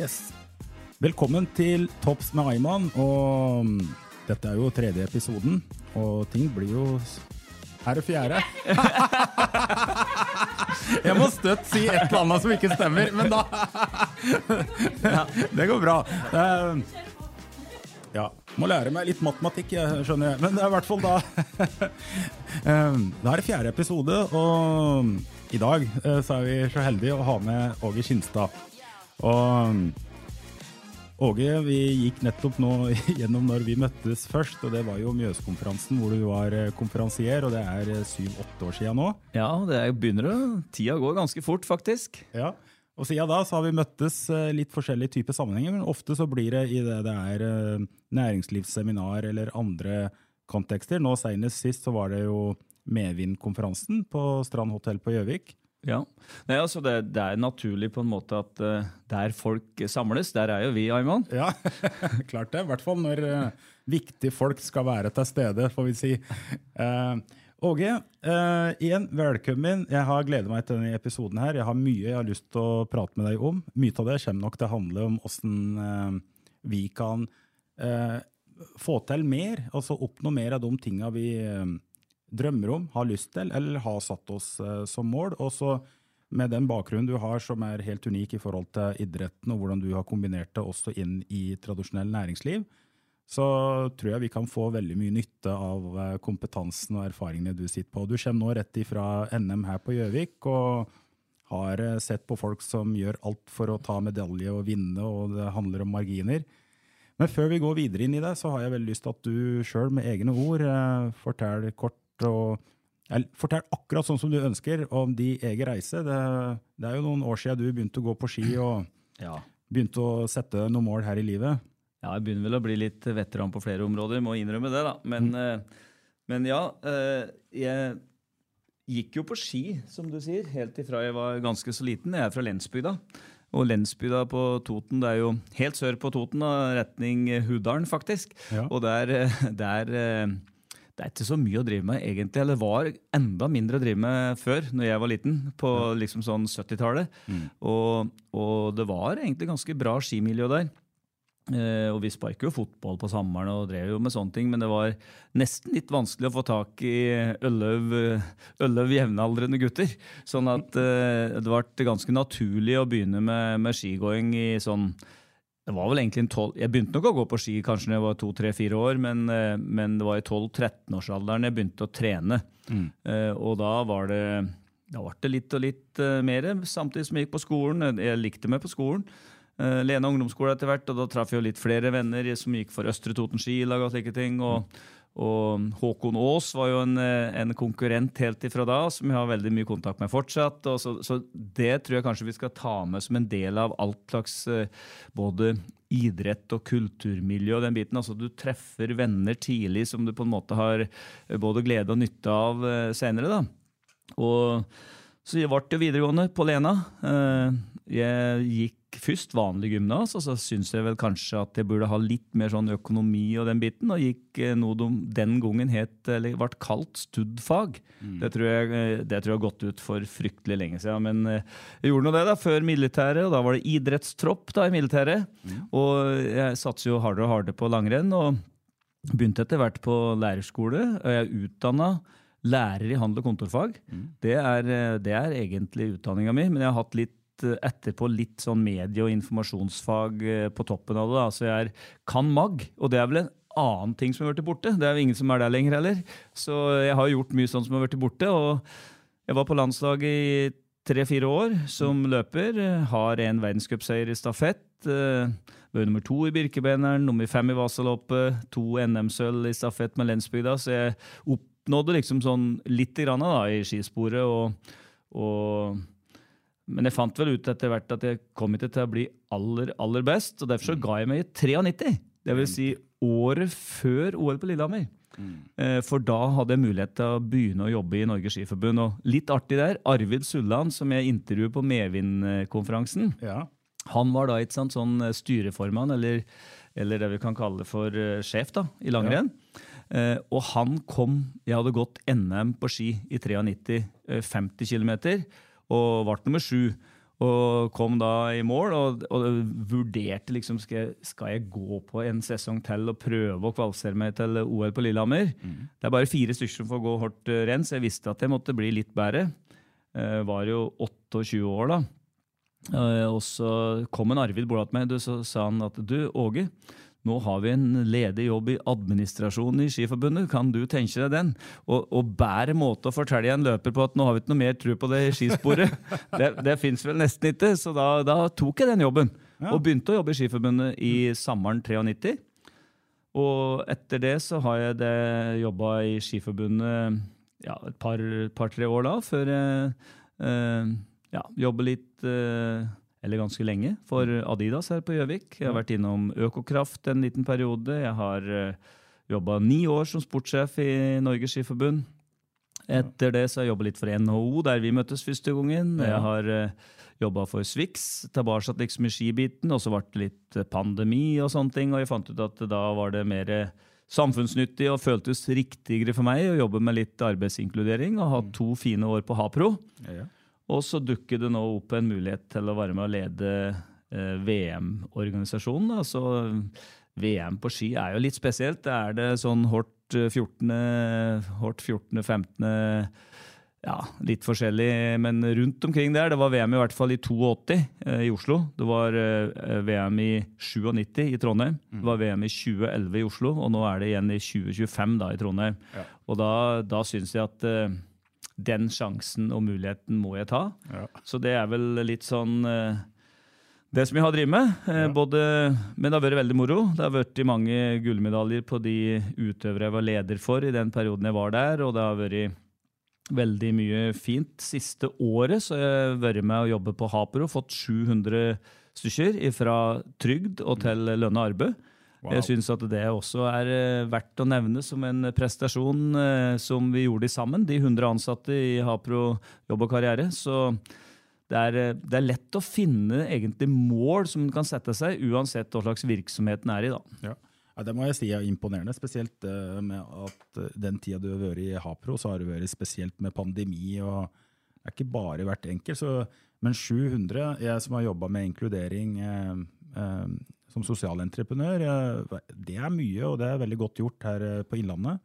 Yes. Velkommen til Tops med Ayman. Og mm, dette er jo tredje episoden, og ting blir jo her Er det fjerde? Jeg må støtt si et eller annet som ikke stemmer, men da Det går bra. Ja. Må lære meg litt matematikk, skjønner jeg. Men det er i hvert fall da Eh, Da er det fjerde episode, og i dag eh, så er vi så heldige å ha med Åge Kinstad. Og Åge, vi gikk nettopp nå gjennom når vi møttes først, og det var jo Mjøskonferansen hvor du var eh, konferansier, og det er eh, syv-åtte år siden nå. Ja, det er- begynner å Tida går ganske fort, faktisk. Ja. Og siden da så har vi møttes eh, litt forskjellige typer sammenhenger, men ofte så blir det i det det er næringslivsseminar eller andre kontekster. Nå senest sist så var det jo Medvindkonferansen på Strand hotell på Gjøvik. Ja. Nei, altså det, det er naturlig på en måte at uh, der folk samles, der er jo vi, Ayman. Ja, klart det. I hvert fall når uh, viktige folk skal være til stede, får vi si. Eh, Åge, uh, igjen velkommen. Jeg har gledet meg til denne episoden. her. Jeg har mye jeg har lyst til å prate med deg om. Mye av det kommer nok til å handle om hvordan vi kan få til mer, altså oppnå mer av de tinga vi drømmer om, har lyst til, eller har satt oss eh, som mål. Og så med den bakgrunnen du har, som er helt unik i forhold til idretten, og hvordan du har kombinert det også inn i tradisjonell næringsliv, så tror jeg vi kan få veldig mye nytte av eh, kompetansen og erfaringene du sitter på. Du kommer nå rett ifra NM her på Gjøvik og har eh, sett på folk som gjør alt for å ta medalje og vinne, og det handler om marginer. Men før vi går videre inn i det, så har jeg veldig lyst til at du sjøl med egne ord forteller kort og Fortell akkurat sånn som du ønsker om din egen reise. Det, det er jo noen år siden du begynte å gå på ski og Ja. begynte å sette noen mål her i livet. ja, jeg begynner vel å bli litt veteran på flere områder, må innrømme det, da. Men, mm. men ja, eh, jeg gikk jo på ski, som du sier, helt ifra jeg var ganske så liten. Jeg er fra Lensbygda. Og Lensbygda på Toten, det er jo helt sør på Toten, da, retning Hudalen, faktisk. Ja. Og der, eh, der eh, Det er ikke så mye å drive med, egentlig. Eller var enda mindre å drive med før, når jeg var liten, på liksom sånn 70-tallet. Og, og det var egentlig ganske bra skimiljø der. Eh, og vi sparket jo fotball på sommeren og drev jo med sånne ting, men det var nesten litt vanskelig å få tak i elleve jevnaldrende gutter. Sånn at eh, det ble ganske naturlig å begynne med, med skigåing i sånn det var vel egentlig en 12, Jeg begynte nok å gå på ski kanskje da jeg var to-tre-fire år, men, eh, men det var i 12-13-årsalderen jeg begynte å trene. Eh, og da var det da ble det litt og litt uh, mer, samtidig som jeg gikk på skolen. Jeg likte meg på skolen. Uh, Lena ungdomsskole etter hvert, og da traff jeg jo litt flere venner som gikk for Østre Toten skilag og slike ting. Og, og Håkon Aas var jo en, eh, en konkurrent helt ifra da, som jeg har veldig mye kontakt med fortsatt. Så, så det tror jeg kanskje vi skal ta med som en del av alt slags eh, både idrett og kulturmiljø og den biten. Altså du treffer venner tidlig som du på en måte har eh, både glede og nytte av senere, da. Og så jeg ble jo videregående på Lena. Jeg gikk først vanlig gymnas, og så syns jeg vel kanskje at jeg burde ha litt mer sånn økonomi og den biten, og gikk eh, noe de den gangen het, eller ble kalt studfag. Det, tror jeg, eh, det tror jeg har gått ut for fryktelig lenge siden. Men eh, jeg gjorde nå det da, før militæret, og da var det idrettstropp da i militæret. Og jeg satser jo hardere og hardere på langrenn. og Begynte etter hvert på lærerskole. og Jeg utdanna lærer i handel og kontorfag. Det, er, det er egentlig utdanninga mi, men jeg har hatt litt etterpå litt sånn medie- og informasjonsfag eh, på toppen av det. da. Så jeg er kan mag, og det er vel en annen ting som har vært borte. Det er jo ingen som er der lenger heller. Så jeg har gjort mye sånn som har vært borte. og jeg var på landslaget i tre-fire år som løper. Har en verdenscupseier i stafett. eh, Var nummer to i Birkebeineren, nummer fem i Vasaloppet, to NM-sølv i stafett med Lensbygda. Så jeg oppnådde liksom sånn litt grann da, i skisporet. Og, og Men jeg fant vel ut etter hvert at jeg kom ikke til å bli aller, aller best, og derfor så ga jeg meg i 93. Det vil si året før OL på Lillehammer. Mm. For da hadde jeg mulighet til å begynne å jobbe i Norges Skiforbund. Og litt artig der, Arvid Sulland, som jeg intervjuet på Medvind-konferansen, Ja. han var da ikke sant, sånn eh, styreformann, eller, eller det vi kan kalle for eh, sjef da, i langrenn. Eh, og han kom Jeg hadde gått NM på ski i 93, uh, 50 km, og ble nummer sju. Og kom da i mål og, og vurderte liksom skal jeg, skal jeg gå på en sesong til og prøve å kvalifisere meg til OL på Lillehammer. Det er bare fire stykker som får gå hardt eh, renn, så jeg visste at jeg måtte bli litt bedre. Jeg var jo 28 år da. Eh, og så kom en Arvid bort til meg og sa han at du, Åge, nå har vi en ledig jobb i administrasjonen i Skiforbundet, kan du tenke deg den? Og, og bedre måte å fortelle en løper på at nå har vi ikke noe mer tro på det skisporet. det det fins vel nesten ikke, så da, da tok jeg den jobben. Og begynte å jobbe i Skiforbundet i sommeren 93. Og etter det så har jeg det jobba i Skiforbundet ja, et par-tre par, år da, før jeg eh, ja, jobber litt eh, eller ganske lenge, for Adidas her på Gjøvik. Jeg har vært innom Økokraft en liten periode. Jeg har uh, jobba ni år som sportssjef i Norges Skiforbund. Etter det så har jeg jobba litt for NHO, der vi møttes første gangen. Jeg har uh, jobba for Swix, tilbake liksom i skibiten. Og så ble det litt pandemi og sånne ting, og jeg fant ut at da var det mer samfunnsnyttig og føltes riktigere for meg å jobbe med litt arbeidsinkludering og ha to fine år på Hapro. Ja, Ja. Og så dukker det nå opp en mulighet til å være med å lede eh, VM-organisasjonen. Altså, VM på ski er jo litt spesielt. Det er det sånn eh, 14., Hort 14., 15. Ja, litt forskjellig, men rundt omkring der. Det var VM i hvert fall i 82 eh, i Oslo. Det var eh, VM i 97 i Trondheim. Det var VM i 2011 i Oslo, og nå er det igjen i 2025 da i Trondheim. Og da, da syns jeg at den sjansen og muligheten må jeg ta. Ja. Så det er vel litt sånn eh, det som jeg har drevet med. Ja. både, men det har vært veldig moro. Det har vært mange gullmedaljer på de utøvere jeg var leder for i den perioden jeg var der, og det har vært veldig mye fint. Siste året så har jeg vært med å jobbe på Hapro, fått 700 stykker fra trygd og til lønna arbeid. Jeg syns at det også er eh, verdt å nevne som en prestasjon eh, som vi gjorde sammen, de 100 ansatte i Hapro jobb og karriere. Så det er, eh, det er lett å finne egentlig mål som en kan sette seg, uansett hva slags virksomhet en er i. da. Ja. Ja, det må jeg si er imponerende, spesielt med at den tida du har vært i Hapro, så har du vært spesielt med pandemi, og det er ikke bare vært enkelt. Så, men 700, jeg som har jobba med inkludering eh, eh, som sosialentreprenør, det er mye, og det er veldig godt gjort her eh, på Innlandet.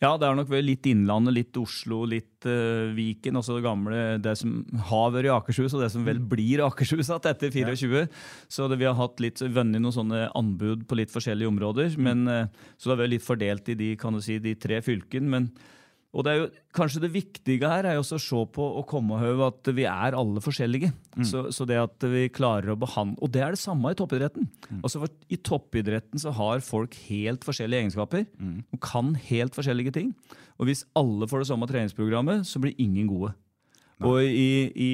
Ja, det er nok vel litt Innlandet, litt Oslo, litt uh, Viken. Også det gamle, det som har vært i Akershus, og det som vel blir Akershus etter 24. Så det, vi har hatt litt, vunnet noen sånne anbud på litt forskjellige områder. Men, uh, så det har vært litt fordelt i de, kan du si, de tre fylkene. Men, og det er jo, kanskje det viktige her er jo også å se på og komme over at vi er alle forskjellige. Så, så det at vi klarer å behandle Og det er det samme i toppidretten. Altså for I toppidretten så har folk helt forskjellige egenskaper. De kan helt forskjellige ting. Og hvis alle får det samme treningsprogrammet, så blir ingen gode. Og i, i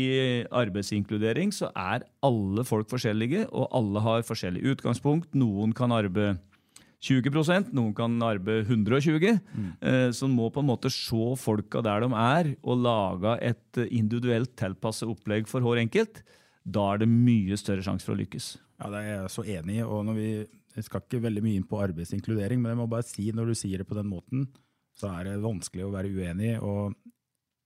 arbeidsinkludering så er alle folk forskjellige, og alle har forskjellig utgangspunkt. Noen kan arbeide 20% noen kan arbeide 120 eh, Så en må på en måte se folka der de er, og lage et individuelt tilpasset opplegg for hver enkelt. Da er det mye større sjanse for å lykkes. Ja, det er jeg så enig i. og når vi, Jeg skal ikke veldig mye inn på arbeidsinkludering, men jeg må bare si når du sier det på den måten, så er det vanskelig å være uenig. og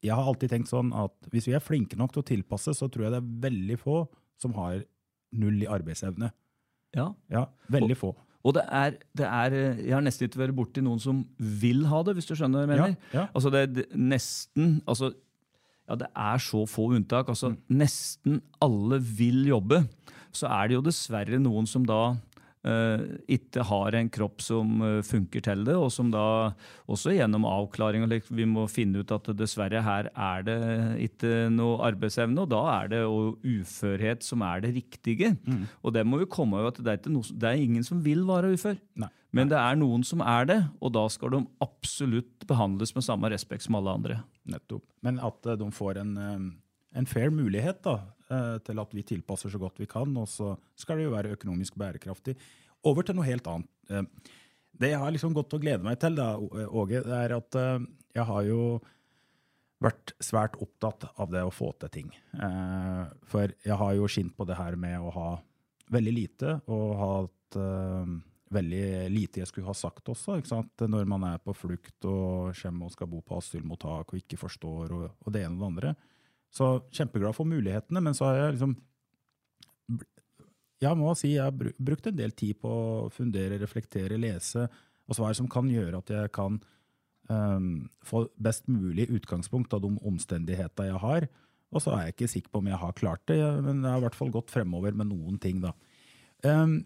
Jeg har alltid tenkt sånn at hvis vi er flinke nok til å tilpasse, så tror jeg det er veldig få som har null i arbeidsevne. Ja, Ja, veldig få. Og det er, det er Jeg har nesten ikke vært borti noen som vil ha det, hvis du skjønner hva jeg mener. Ja, ja. Altså det er nesten altså, Ja, det er så få unntak. Altså nesten alle vil jobbe. Så er det jo dessverre noen som da eh, ikke har en kropp som eh, funker til det, og som da også gjennom avklaring vi må finne ut at dessverre her er det ikke noe arbeidsevne, og da er det uførhet som er det riktige. Og det må vi komme av at det er, ikke noe, det er ingen som vil være ufør. Nei. Men det er noen som er det, og da skal de absolutt behandles med samme respekt som alle andre. Nettopp. Men at eh, de får en, eh, en fair mulighet da, eh, til at vi tilpasser så godt vi kan, og så skal det jo være økonomisk bærekraftig. Over til noe helt annet. Eh, det jeg har liksom gått og gleder meg til, da, Åge, det er at eh, jeg har jo vært svært opptatt av det å få til ting. Eh, for jeg har jo skint på det her med å ha veldig lite, og hatt eh, veldig lite jeg skulle ha sagt også. ikke sant? Når man er på flukt og kommer og skal bo på asylmottak og ikke forstår, og, og det ene og det andre. Så kjempeglad for mulighetene, men så har jeg liksom Jeg må si jeg har brukt en del tid på å fundere, reflektere, lese, og så hva er det som kan gjøre at jeg kan um, få best mulig utgangspunkt av de omstendighetene jeg har. Og så er jeg ikke sikker på om jeg har klart det, men jeg har i hvert fall gått fremover med noen ting. da. Um,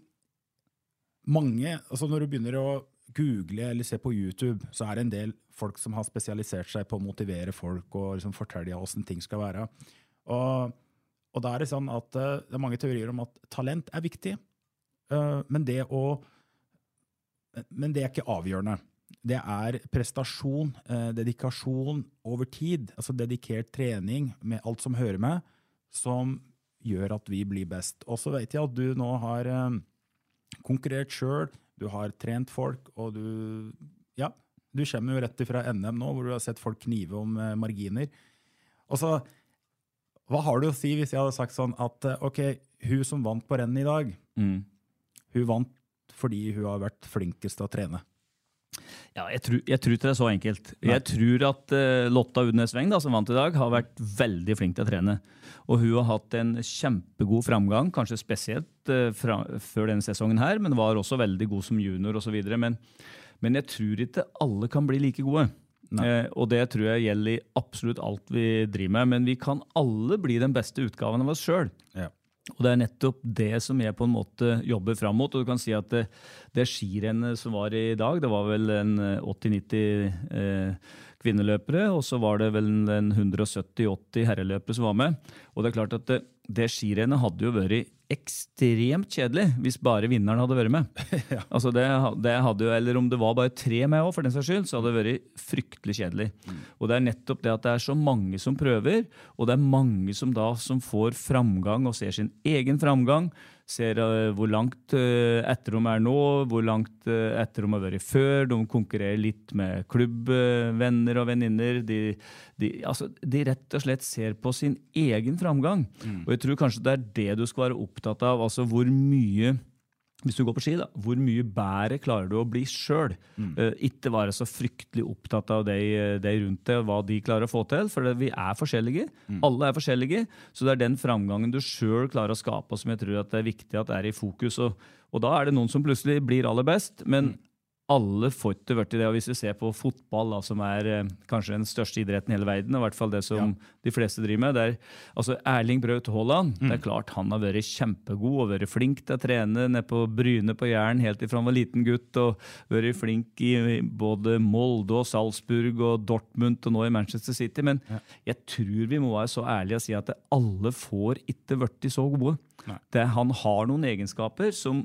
mange, altså Når du begynner å google eller se på YouTube, så er det en del folk som har spesialisert seg på å motivere folk og liksom fortelle hvordan ting skal være. Og, og da er det sånn at eh, det er mange teorier om at talent er viktig, eh, men det å men det er ikke avgjørende. Det er prestasjon, eh, dedikasjon over tid, altså dedikert trening med alt som hører med, som gjør at vi blir best. Og så vet jeg at du nå har konkurrert sjøl, du har trent folk, og du Ja, du kommer jo rett ifra NM nå, hvor du har sett folk knive om eh, marginer. Og så Hva har du å si hvis jeg hadde sagt sånn at eh, ok, hun som vant på rennet i dag, Mm. hun vant fordi hun har vært flinkest til å trene. Ja, jeg tror, jeg tror ikke det er så enkelt. Jeg tror at uh, Lotta Udnes Weng, som vant i dag, har vært veldig flink til å trene. Og hun har hatt en kjempegod framgang, kanskje spesielt uh, fra, før denne sesongen her, men var også veldig god som junior osv. Men, men jeg tror ikke alle kan bli like gode. Uh, og det tror jeg gjelder i absolutt alt vi driver med. Men vi kan alle bli den beste utgaven av oss sjøl. Ja. Og det er nettopp det som jeg på en måte jobber fram mot. Og du kan si at det, det skirennet som var i dag, det var vel en 80-90 eh, kvinneløpere, og så var det vel en 170-80 herreløpere som var med. Og det er klart at det, det skirennet hadde jo vært ekstremt kjedelig hvis bare vinneren hadde vært med. altså det, det hadde jo, Eller om det var bare tre med òg, for den saks skyld, så hadde det vært fryktelig kjedelig. Og det er nettopp det at det er så mange som prøver, og det er mange som da som får framgang og ser sin egen framgang. Ser uh, hvor langt uh, etter de er nå, hvor langt uh, etter de har vært før. De konkurrerer litt med klubbvenner og venninner. De, de, altså, de rett og slett ser på sin egen framgang. Og jeg tror kanskje det er det du skal være opptatt av. altså hvor mye hvis du går på ski, da, hvor mye bedre klarer du å bli sjøl? Eh, ikke være så fryktelig opptatt av de, de rundt deg, hva de klarer å få til. For det, vi er forskjellige. Alle er forskjellige. Så det er den framgangen du sjøl klarer å skape, som jeg tror at det er viktig at det er i fokus. Og, og da er det noen som plutselig blir aller best, men alle vært i det. Og hvis vi ser på fotball, da, som er eh, kanskje den største idretten i hele verden, i hvert fall det som de fleste driver med, det er altså Erling Braut Haaland. Det er klart han har vært kjempegod og vært flink til å trene nede på Bryne på Jæren helt ifra han var liten gutt, og vært flink i både Molde og Salzburg og Dortmund og nå i Manchester City. Men jeg tror vi må være så ærlige og si at alle får ikke blitt så gode. Det, han har noen egenskaper som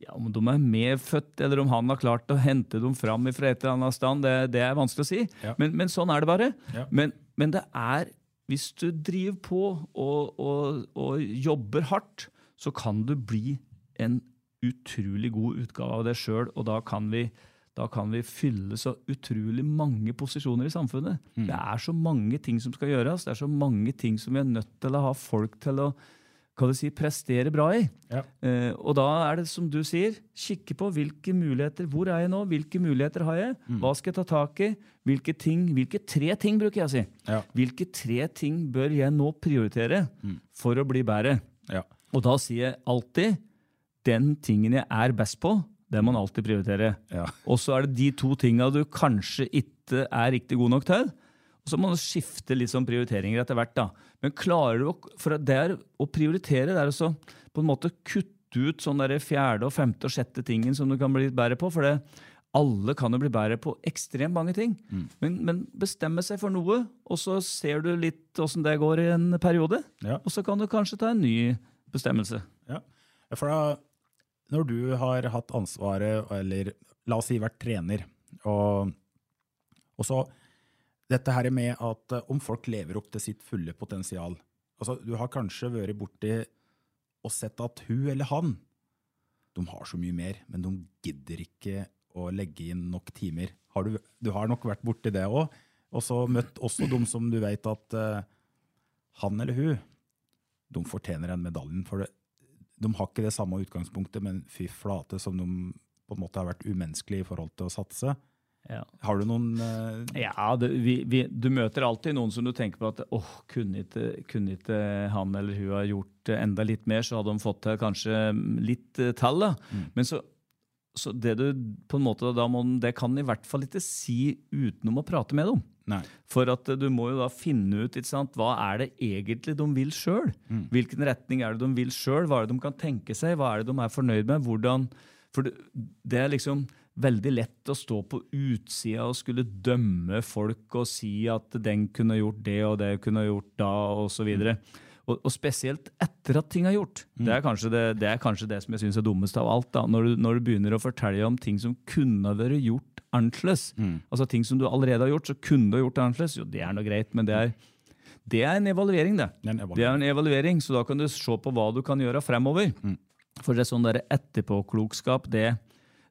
ja, Om de er medfødt, eller om han har klart å hente dem fram fra et eller annet stand, det, det er vanskelig å si. Ja. Men, men sånn er det bare. Ja. Men, men det er Hvis du driver på og, og, og jobber hardt, så kan du bli en utrolig god utgave av deg sjøl, og da kan vi da kan vi fylle så utrolig mange posisjoner i samfunnet. Mm. Det er så mange ting som skal gjøres, det er så mange ting som vi er nødt til å ha folk til å hva du si, prestere bra i. Ja. Eh, og da er det som du sier, kikke på hvilke muligheter. Hvor er jeg nå? Hvilke muligheter har jeg? Mm. Hva skal jeg ta tak i? Hvilke ting, hvilke tre ting, bruker jeg å si. Ja. Hvilke tre ting bør jeg nå prioritere for å bli bedre? Ja. Og da sier jeg alltid den tingen jeg er best på, det må man alltid prioritere. Ja. Og så er det de to tinga du kanskje ikke er riktig god nok til. Og så må du skifte litt sånn prioriteringer etter hvert. da. Men klarer du å, for det er, å prioritere, det er også på en måte kutte ut sånn der fjerde, og femte og sjette tingen som du kan bli bedre på. For det, alle kan jo bli bedre på ekstremt mange ting. Men, men bestemme seg for noe, og så ser du litt åssen det går i en periode. Ja. Og så kan du kanskje ta en ny bestemmelse. Ja. For da, når du har hatt ansvaret, eller la oss si vært trener, og, og så dette her med at eh, om folk lever opp til sitt fulle potensial, altså, Du har kanskje vært borti og sett at hun eller han de har så mye mer, men de gidder ikke å legge inn nok timer. Har du, du har nok vært borti det òg. Og så møtt også de som du vet at uh, han eller hun de fortjener den medaljen. For det, de har ikke det samme utgangspunktet, men fy flate som de på en måte har vært umenneskelige i forhold til å satse. Ja. Har du noen uh... Ja, det, vi, vi, Du møter alltid noen som du tenker på at åh, kunne ikke, kunne ikke han eller hun ha gjort enda litt mer, så hadde de fått til kanskje litt uh, tall. Mm. Men så, så det du på en måte da må, Det kan i hvert fall ikke si utenom å prate med dem. Nei. For at eh, du må jo da finne ut ikke sant, hva er det egentlig de vil sjøl. Hvilken retning er det de vil sjøl? Hva er det de kan tenke seg? Hva er det de er fornøyd med? Hvordan, for det, det er liksom veldig lett å stå på utsida og skulle dømme folk og si at den kunne gjort det og det kunne gjort da, osv. Og, og spesielt etter at ting er gjort. Det, er kanskje det, det er kanskje det som jeg syns er dummest av alt. da, Når du, når du begynner å fortelle om ting som kunne vært gjort annerledes. Altså ting som du allerede har gjort, så kunne du gjort annerledes. Jo, det er nå greit, men det er, det er en evaluering, det. Det er en evaluering. Det er en evaluering, så da kan du se på hva du kan gjøre fremover. For det er sånn der etterpåklokskap, det,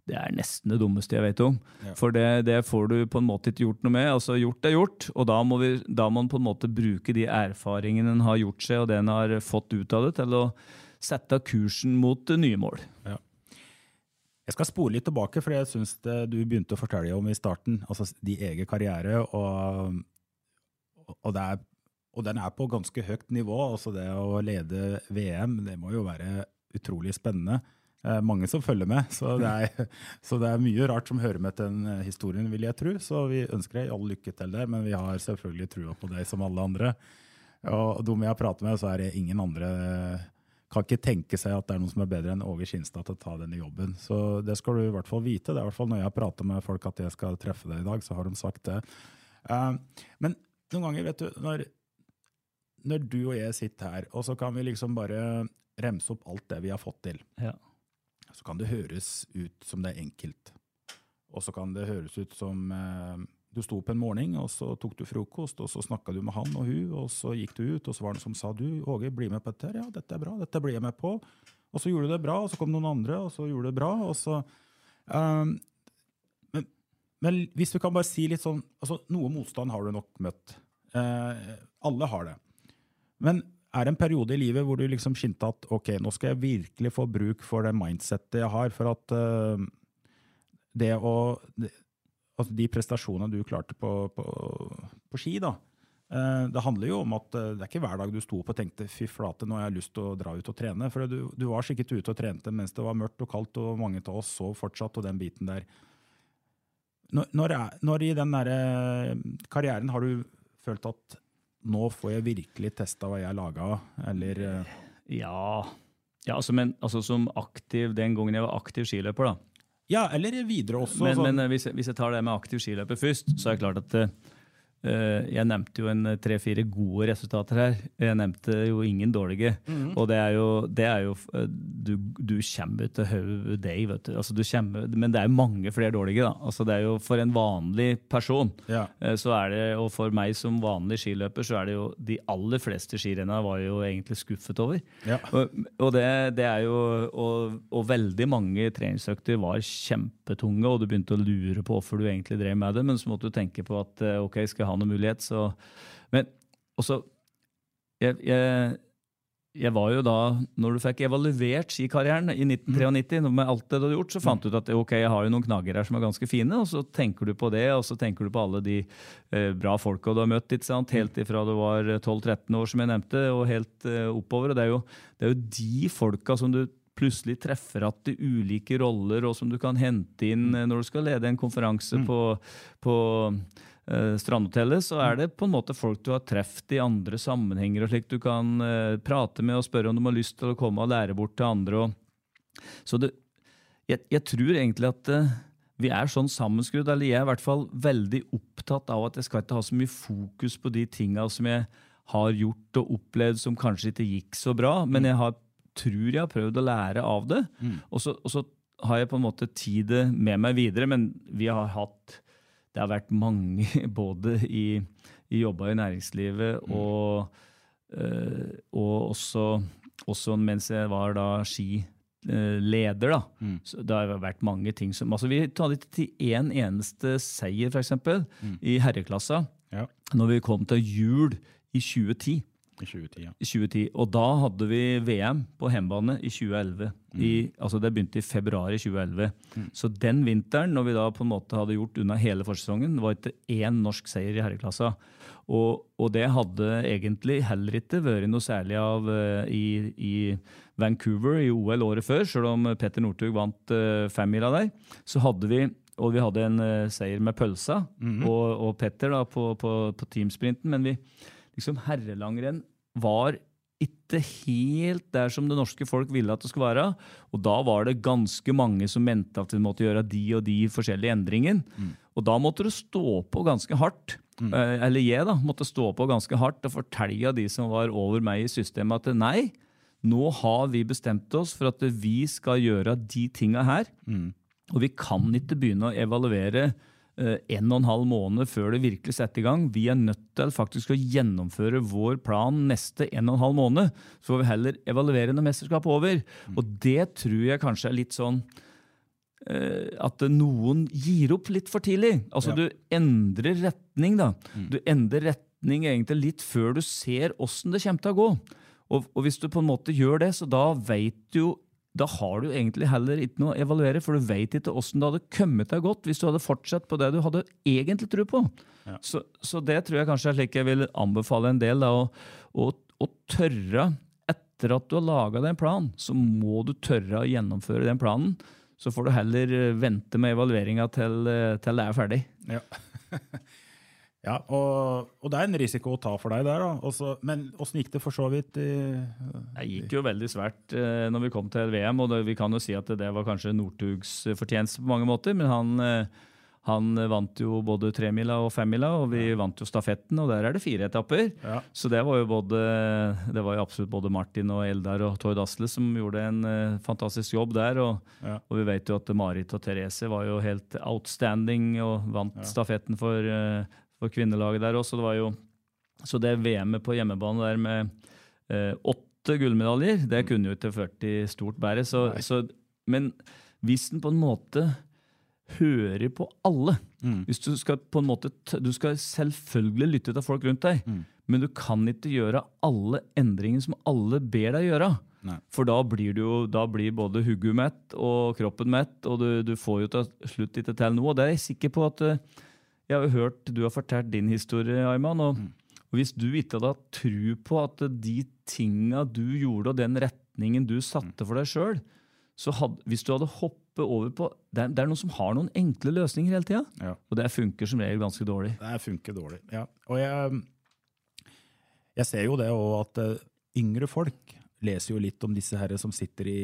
det er nesten det dummeste jeg vet om. For det, det får du på en måte ikke gjort noe med. altså Gjort er gjort, og da må, vi, da må man på en måte bruke de erfaringene en har gjort seg, og det en har fått ut av det, til å sette kursen mot nye mål. Jeg skal spole litt tilbake, for jeg syns du begynte å fortelle om i starten. altså De egen karriere, og, og, er, og den er på ganske høyt nivå. altså Det å lede VM, det må jo være utrolig spennende. Eh, mange som følger med, så det, er, så det er mye rart som hører med til den eh, historien, vil jeg tro. Så vi ønsker deg all lykke til der, men vi har selvfølgelig trua på deg som alle andre. Og de jeg har pratet med, så er det ingen andre kan ikke tenke seg at det er noen som er bedre enn Åge Skinstad til å ta denne jobben. Så det skal du i hvert fall vite. Det er i hvert fall Når jeg har pratet med folk at jeg skal treffe deg i dag, så har de sagt det. Eh, men noen ganger, vet du, når, når du og jeg sitter her, og så kan vi liksom bare remse opp alt det vi har fått til, Ja. Så kan det høres ut som det er enkelt. Og så kan det høres ut som eh, du sto opp en morgen, og så tok du frokost, og så snakka du med han og hun, og så gikk du ut, og så var det noen som sa du, Åge, bli med på dette her. Ja, dette er bra, dette blir jeg med på. Og så gjorde du det bra, og så kom noen andre, og så gjorde du det bra, og så ehm, men, men hvis du kan bare si litt sånn altså Noe motstand har du nok møtt. Eh, alle har det. Men er det en periode i livet hvor du liksom skinte at ok, nå skal jeg virkelig få bruk for det mindsettet jeg har, for at uh, det å det, altså De prestasjonene du klarte på, på, på ski, da. Uh, Det handler jo om at uh, det er ikke hver dag du sto opp og tenkte fy flate, nå har jeg lyst til å dra ut og trene. For du, du var sikkert ute og trente mens det var mørkt og kaldt, og mange av oss sov fortsatt, og den biten der. Når, når, er, når i den der eh, karrieren har du følt at nå får jeg virkelig testa hva jeg laga eller eh, Ja, ja altså, men, altså som aktiv den gangen jeg var aktiv skiløper, da. Ja, eller videre også. Men, sånn- men eh, hvis, jeg, hvis jeg tar det med aktiv skiløper først, så er det klart at eh, jeg nevnte jo en eh, tre-fire gode resultater her. Jeg nevnte jo ingen dårlige. Mm. Og det er jo, det er jo eh, Du, du kommer til hodet deg, vet du. Altså, du kommer, men det er jo mange flere dårlige, da. Altså, det er jo For en vanlig person Ja. eh, så er det, og for meg som vanlig skiløper, så er det jo de aller fleste skirennene var jo egentlig skuffet over. Ja. Og, og det, det er jo og, og veldig mange treningsøkter var kjempetunge, og du begynte å lure på hvorfor du egentlig drev med det, men så måtte du tenke på at eh, ok, skal jeg ha noen mulighet, så Men også jeg, jeg, jeg var jo da, når du fikk evaluert skikarrieren i 1993, med alt det du hadde gjort, så fant du ut at ok, jeg har jo noen knagger her som er ganske fine, og så tenker du på det, og så tenker du på alle de eh, bra folka du har møtt, ikke sant? helt ifra du var 12-13 år, som jeg nevnte, og helt eh, oppover. og det er, jo, det er jo de folka som du plutselig treffer at i ulike roller, og som du kan hente inn eh, når du skal lede en konferanse på, på eh, Strandhotellet, så er det på en måte folk du har truffet i andre sammenhenger, og slik du kan eh, prate med og spørre om de har lyst til å komme og lære bort til andre. Og, så det, jeg, jeg tror egentlig at eh, vi er sånn sammenskrudd, eller jeg er i hvert fall veldig opptatt av at jeg skal ikke ha så mye fokus på de tinga som jeg har gjort og opplevd som kanskje ikke gikk så bra, men jeg har, tror jeg har prøvd å lære av det. Og, så, og så har jeg på en måte tid med meg videre, men vi har hatt Det har vært mange, både i, i jobba i næringslivet og øh, og også, også mens jeg var da skileder, da. Så det har vært mange ting som altså Vi hadde ikke til én eneste seier, f.eks., i herreklassa Ja, når vi kom til jul i 2010. i 2010. Ja. I 2010. Og da hadde vi VM på hjemmebane i 2011. I, altså det begynte i februar i 2011. Så den vinteren, når vi da på en måte hadde gjort unna hele forsesongen, var ikke én norsk seier i herreklassa. Og, og det hadde egentlig heller ikke vært noe særlig av uh, i, i Vancouver i OL året før, selv om Petter Northug vant uh, femmila der. Så hadde vi og vi hadde en uh, seier med pølsa og, og Petter da på, på, på teamsprinten, men vi liksom herrelangrenn var ikke helt der som det norske folk ville at det skulle være. Og da var det ganske mange som mente at vi måtte gjøre de og de forskjellige endringene. Og da måtte du stå på ganske hardt. Mm. Eller jeg da, måtte stå på ganske hardt og fortelle de som var over meg i systemet at nei, nå har vi bestemt oss for at vi skal gjøre de tinga her. Og vi kan ikke begynne å evaluere eh, en og en halv måned før det virkelig setter i gang. Vi er nødt til faktisk å gjennomføre vår plan neste en og en halv måned. Så får vi heller evaluere når mesterskapet er over. Og det tror jeg kanskje er litt sånn eh, at noen gir opp litt for tidlig. Altså Du endrer retning, da. Du endrer retning egentlig litt før du ser åssen det kommer til å gå. Og, og hvis du på en måte gjør det, så da vet du jo da har du egentlig heller ikke noe å evaluere, for du vet ikke åssen det hadde kommet deg godt hvis du hadde fortsatt på det du hadde egentlig tro på. Så, så det tror jeg kanskje er slik jeg vil anbefale en del. Da, å, å, å tørre, etter at du har laga deg en plan, så må du tørre å gjennomføre den planen. Så får du heller eh, vente med evalueringa til, eh, til det er ferdig. Ja. ja og, og det er en risiko å ta for deg der. Også, men åssen gikk det for så vidt? Det gikk jo veldig svært eh, når vi kom til VM, og det, vi kan jo si at det var kanskje Northugs eh, fortjeneste på mange måter, men han, eh, han vant jo både tremila og femmila, og vi vant jo stafetten, og der er det fire etapper. Ja. Så det var jo både, det var jo absolutt både Martin og Eldar og Tord Asle som gjorde en eh, fantastisk jobb der, og, Ja. og vi vet jo at Marit og Therese var jo helt outstanding og vant stafetten for, eh, for kvinnelaget der også. Det var jo, så det VM-et på hjemmebane der med eh, åtte gullmedaljer, det kunne jo ikke ført til stort bære. Så, så, men hvis den på en måte hører på alle Hvis du skal på en måte Du skal selvfølgelig lytte til folk rundt deg, men du kan ikke gjøre alle endringer som alle ber deg gjøre. Nei. For da blir, du jo, da blir både hodet mett og kroppen mett, og du, du får jo til slutt ikke til noe. Og det er jeg sikker på at eh, Jeg har jo hørt du har fortalt din historie, Ayman. Og, og hvis du ikke hadde hatt tro på at de tinga du gjorde, og den retningen du satte for deg sjøl, så hvis du hadde hoppet over på det er, det er noen som har noen enkle løsninger hele tida, Ja. og det funker som regel ganske dårlig. Det funker dårlig. Ja. Og jeg, jeg ser jo det òg at eh, yngre folk leser jo litt om disse herre som sitter i,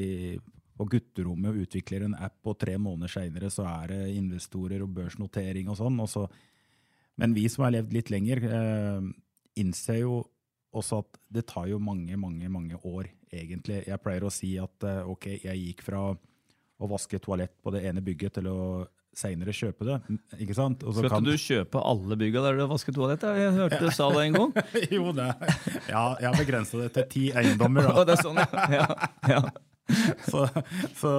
på gutterommet utvikler en app, og tre måneder seinere så er det investorer og børsnotering og sånn. Og så, men vi som har levd litt lenger, eh, innser jo også at det tar jo mange, mange, mange år, egentlig. Jeg pleier å si at eh, ok, jeg gikk fra å vaske toalett på det ene bygget til å seinere kjøpe det. Ikke sant? Og så Skal kan- du kjøpe alle bygga der du vasker toalett? Jeg hørte du sa det en gang. jo, det Ja, jeg har begrensa det til ti eiendommer. Da. det er sånn, ja. ja, ja. Så, så,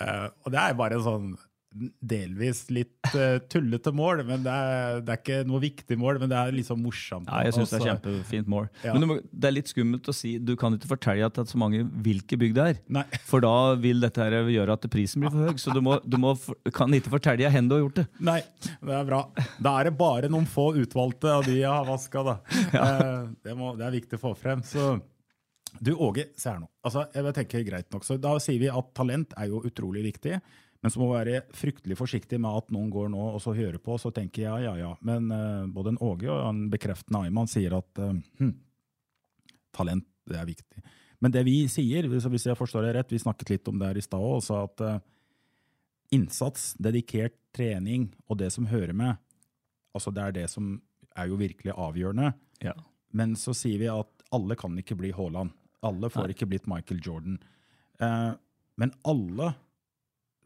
eh, og det er bare sånn delvis litt uh, tullete mål, men det er, det er ikke noe viktig mål, men det er liksom morsomt. Ja, jeg syns det er kjempefint mål. Ja. Men må, det er litt skummelt å si Du kan ikke fortelle at det er så mange hvilke bygg det er. Nei. For da vil dette her gjøre at prisen blir for høy. Så du, må, du må, kan ikke fortelle hvor du har gjort det. Nei, det er bra. Da er det bare noen få utvalgte av de jeg har vaska, da. Uh, Det, må, det er viktig å få frem. Så du, Åge, se her nå. Altså, jeg tenker greit nok. Så da sier vi at talent er jo utrolig viktig. Men så må vi være fryktelig forsiktig med at noen går nå og så hører på, og så tenker jeg ja, ja, ja. Men uh, både en Åge og en bekreftende Ayman sier at uh, hm, talent det er viktig. Men det vi sier, hvis jeg forstår det rett, vi snakket litt om det her i stad òg, at uh, innsats, dedikert trening og det som hører med, altså det er det som er jo virkelig avgjørende. Ja. Men så sier vi at alle kan ikke bli Haaland. Alle får Nei. ikke blitt Michael Jordan. Eh, men alle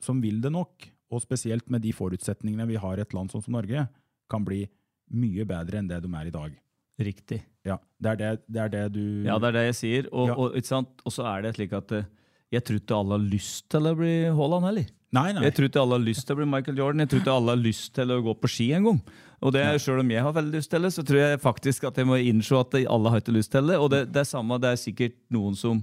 som vil det nok, og spesielt med de forutsetningene vi har i et land sånn som Norge, kan bli mye bedre enn det de er i dag. Riktig. Ja, det er det, det, er det du Ja, det er det jeg sier. Og, Ja. og, og så er det slik at eh, jeg tror ikke alle har lyst til å bli Haaland heller. Nei, nei. Jeg tror ikke alle har lyst til å bli Michael Jordan. Jeg tror ikke alle har lyst til å gå på ski en gang. Og det, Selv om jeg har veldig lyst til det, så tror jeg faktisk at jeg må innse at alle har ikke lyst til det. Og det, det er samme, det er sikkert noen som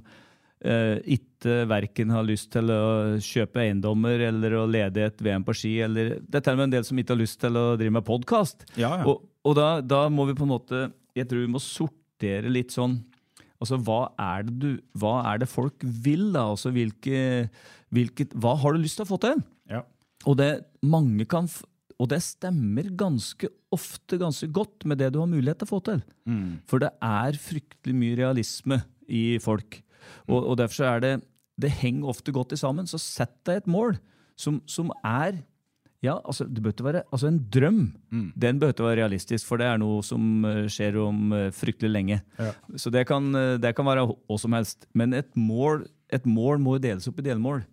eh, ikke verken har lyst til å kjøpe eiendommer eller å lede et VM på ski. Eller, det er til og med en del som ikke har lyst til å drive med podkast. Ja, ja. Og, og da, da må vi på en måte Jeg tror vi må sortere litt sånn Altså, hva er det, du, hva er det folk vil, da? Altså, hvilke, hvilket, hva har du lyst til å få til? Ja. Og det, mange kan, og det stemmer ganske ofte ganske godt med det du har mulighet til å få til. For det er fryktelig mye realisme i folk. Og, og derfor så er det Det henger ofte godt i sammen. Så sett deg et mål som, som er ja, altså, det bør være, altså En drøm den bør være realistisk, for det er noe som eh, skjer om eh, fryktelig lenge. Ja. Så det kan, eh, det kan være hva som helst. Men et mål, et mål må deles opp i delmål.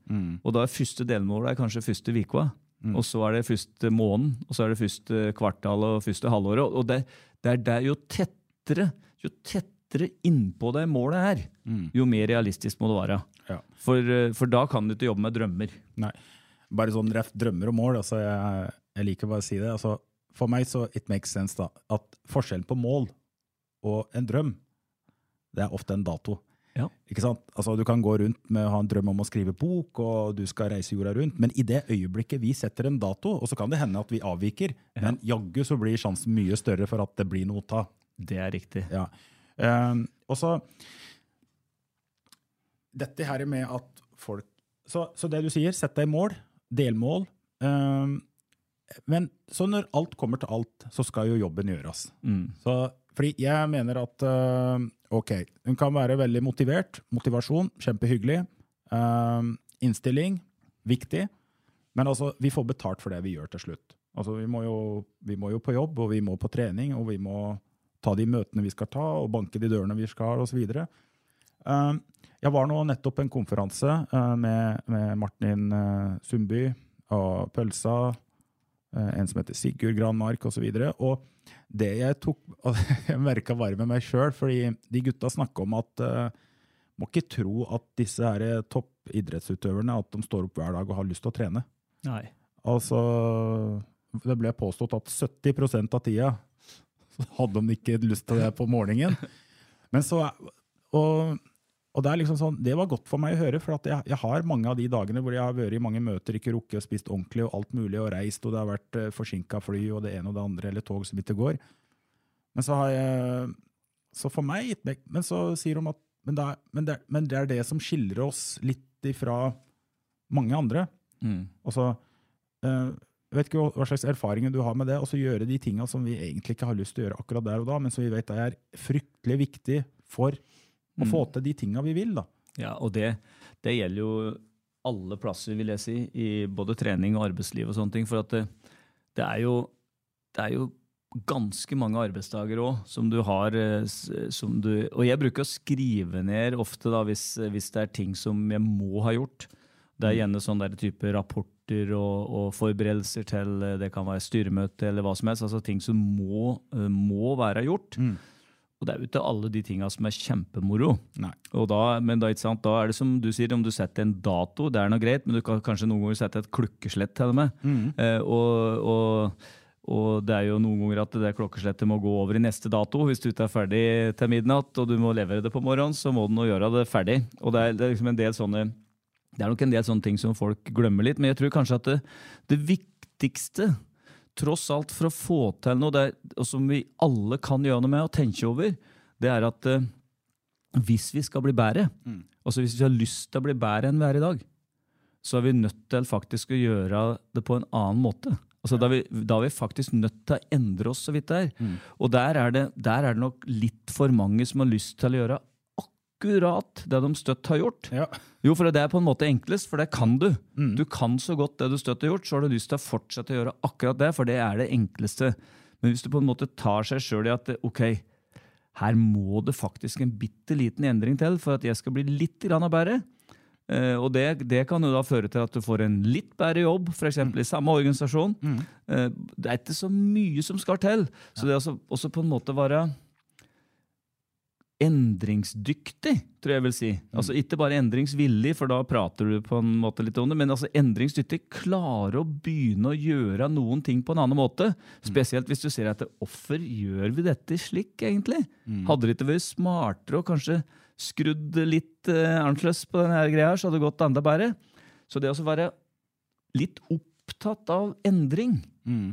Og da er første delmål er kanskje første uka. Og så er det første måneden, og så er det første kvartal og første halvåret. Og det, det er der, jo tettere jo tettere innpå det målet er, jo mer realistisk må det være. Ja. For, for da kan du ikke jobbe med drømmer. Nei. Bare sånn ref drømmer og mål. Altså jeg, jeg liker bare å si det. Altså, for meg så it makes sense da, at forskjellen på mål og en drøm, det er ofte en dato. Ja. Ikke sant? Altså, du kan gå rundt med å ha en drøm om å skrive bok, og du skal reise jorda rundt, men i det øyeblikket vi setter en dato, og så kan det hende at vi avviker, men jaggu så blir sjansen mye større for at det blir noe å ta. Det er riktig. Ja. Um, og så Dette her med at folk så, så det du sier, sett deg mål, delmål. Um, men så når alt kommer til alt, så skal jo jobben gjøres. Mm. Så, fordi jeg mener at uh, ok, hun kan være veldig motivert. Motivasjon, kjempehyggelig. Uh, innstilling, viktig. Men altså, vi får betalt for det vi gjør til slutt. Altså, vi må, jo, vi må jo på jobb, og vi må på trening, og vi må ta de møtene vi skal ta, og banke de dørene vi skal, osv. Um, jeg var nå nettopp på en konferanse uh, med, med Martin uh, Sundby og Pølsa, uh, en som heter Sigurd Granmark osv. Og, så og det jeg tok Jeg merka bare med meg sjøl, fordi de gutta snakka om at må ikke tro at disse her toppidrettsutøverne at de står opp hver dag og har lyst til å trene. Nei. Altså, det ble påstått at 70 av tida hadde de ikke lyst til det på morgenen. Men så, og, og det er liksom sånn, det var godt for meg å høre, for at jeg, jeg har mange av de dagene hvor jeg har vært i mange møter, ikke rukket og spist ordentlig og alt mulig, og reist, og det har vært uh, forsinka fly og det ene og det andre, eller tog som ikke går. Men så har jeg Så for meg Men så sier de at men det, er, men, det er, men det er det som skiller oss litt ifra mange andre. Mm. Altså, uh, vet ikke hva slags erfaringer du har med det, og så gjøre de tinga som vi egentlig ikke har lyst til å gjøre akkurat der og da, men som vi vet er fryktelig viktig for å få til de tinga vi vil. da. Ja, og det, det gjelder jo alle plasser, vil jeg si, i både trening og arbeidsliv og sånne ting. For at det, det, er, jo, det er jo ganske mange arbeidsdager òg som du har eh, som du Og jeg bruker å skrive ned ofte da, hvis, hvis det er ting som jeg må ha gjort. Det er gjerne sånn type rapporter og, og forberedelser til eh, det kan være styremøte eller hva som helst. altså Ting som må, eh, må være gjort. Og det er jo ikke alle de tinga som er kjempemoro. Da, men da, sant, da er det som du sier, om du setter en dato, det er noe greit, men du kan kanskje noen ganger sette et klokkeslett til det med. Eh, og, og, og det er jo noen ganger at det klokkeslettet må gå over i neste dato. Hvis du ikke er ferdig til midnatt og du må levere det på morgenen, så må du nå gjøre det ferdig. Og det er, det er liksom en del sånne det er nok en del sånne ting som folk glemmer litt, men jeg tror kanskje at det, det viktigste, tross alt for å få til noe, er, og som vi alle kan gjøre noe med og tenke over, det er at eh, hvis vi skal bli bedre, altså hvis vi har lyst til å bli bedre enn vi er i dag, så er vi nødt til faktisk å gjøre det på en annen måte. Altså, da, er vi, da er vi faktisk nødt til å endre oss så vidt det er. Og der er det, der er det nok litt for mange som har lyst til å gjøre akkurat det de støtt har gjort. Ja. Jo, for det er på en måte enklest, for det kan du. Du kan så godt det du støtt har gjort, så har du lyst til å fortsette å gjøre akkurat det, for det er det enkleste. Men hvis du på en måte tar seg sjøl i at ok, her må det faktisk en bitte liten endring til for at jeg skal bli litt grann bedre. Eh, og det, det kan jo da føre til at du får en litt bedre jobb, f.eks. i samme organisasjon. Eh, det er ikke så mye som skal til. Så det altså også på en måte være endringsdyktig, tror jeg vil si. Altså Ikke bare endringsvillig, for da prater du på en måte litt om det, men altså endringsdyktig. Klare å begynne å gjøre noen ting på en annen måte. Spesielt hvis du ser etter hvorfor gjør vi dette slik, egentlig? Hadde det ikke vært smartere og kanskje skrudd litt uh, annerledes på denne greia, så hadde det gått enda bedre. Så det å være litt opptatt av endring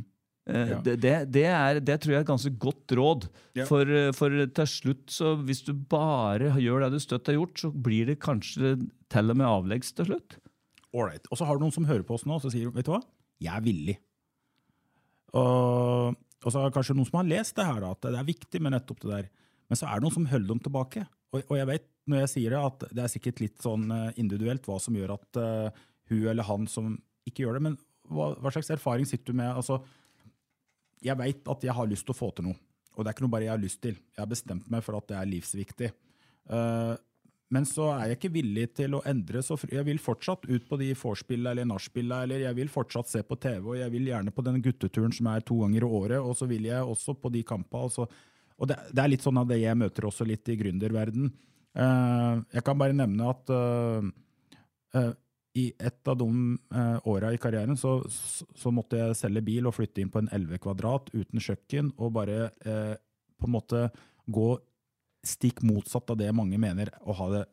eh, Ja. det, det, er, det tror jeg er et ganske godt råd. Ja. For, eh, for til slutt, så hvis du bare gjør det du støtt har gjort, så blir det kanskje til og med avleggs til slutt. Ålreit. Og så har du noen som hører på oss nå, og så sier vet du hva? Jeg er villig. Og, og så er det kanskje noen som har lest det her, at det er viktig med nettopp det der. Men så er det noen som holder dem tilbake. Og, og jeg vet når jeg sier det, at det er sikkert litt sånn eh, individuelt hva som gjør at uh, hun eller han som ikke gjør det. Men hva, hva slags erfaring sitter du med? Altså, jeg vet at jeg har lyst til å få til noe. Og det er ikke noe bare jeg har lyst til. Jeg har bestemt meg for at det er livsviktig. Eh, men så er jeg ikke villig til å endre. så Jeg vil fortsatt ut på de vorspiela eller nachspiela, eller jeg vil fortsatt se på TV, og jeg vil gjerne på den gutteturen som er to ganger i året, og så vil jeg også på de kampene. Altså. og det, det er litt sånn av det jeg møter også litt i gründerverden. Eh, jeg kan bare nevne at eh, i et av de eh, åra i karrieren så, så, måtte jeg selge bil og flytte inn på en 11 kvadrat uten kjøkken, og bare eh, på en måte gå stikk motsatt av det mange mener å ha det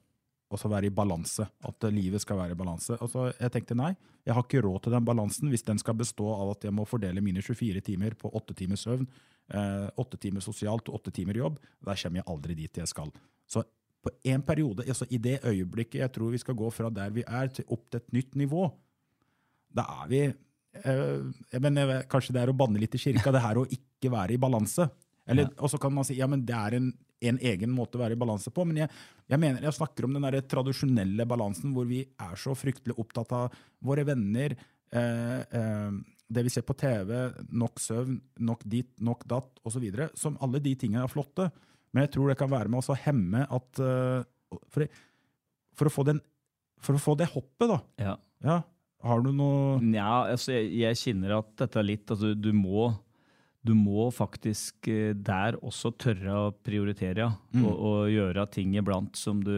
også være i balanse. At eh, livet skal være i balanse. Og så jeg tenkte nei, jeg har ikke råd til den balansen hvis den skal bestå av at jeg må fordele mine 24 timer på 8 timer søvn, eh, 8 timer sosialt og 8 timer jobb. Der kommer jeg aldri dit jeg skal. Så på en periode, altså i det øyeblikket jeg tror vi skal gå fra der vi er, til opp til et nytt nivå, da er vi eh, jeg mener, Kanskje det er å banne litt i kirka, det her å ikke være i balanse. Eller, Og så kan man si ja, men det er en, en egen måte å være i balanse på. Men jeg, jeg mener, jeg snakker om den der tradisjonelle balansen hvor vi er så fryktelig opptatt av våre venner, eh, eh, det vi ser på TV, nok søvn, nok dit, nok datt osv. Som alle de tingene er flotte. Men jeg tror det kan være med å hemme at eh, for, for, å få den, for å få det hoppet, da. Ja. Ja, har du noe Nja, altså jeg, jeg kjenner at dette er litt altså du må, du må faktisk eh, der også tørre å prioritere, ja. Mm. Og, og gjøre ting iblant som du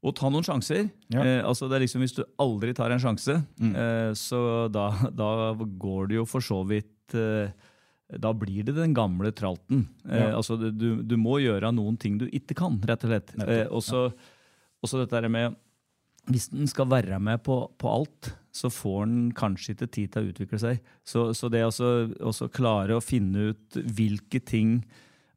Og ta noen sjanser. Ja. Eh, altså det er liksom Hvis du aldri tar en sjanse, Mm. eh, så da, da går det jo for så vidt eh, da blir det den gamle tralten. Eh, altså du- du, må gjøre noen ting du ikke kan, rett og slett. Eh, og så dette med Hvis den skal være med på, på alt, så får den kanskje ikke tid til å utvikle seg. Så, så det også klare å finne ut hvilke ting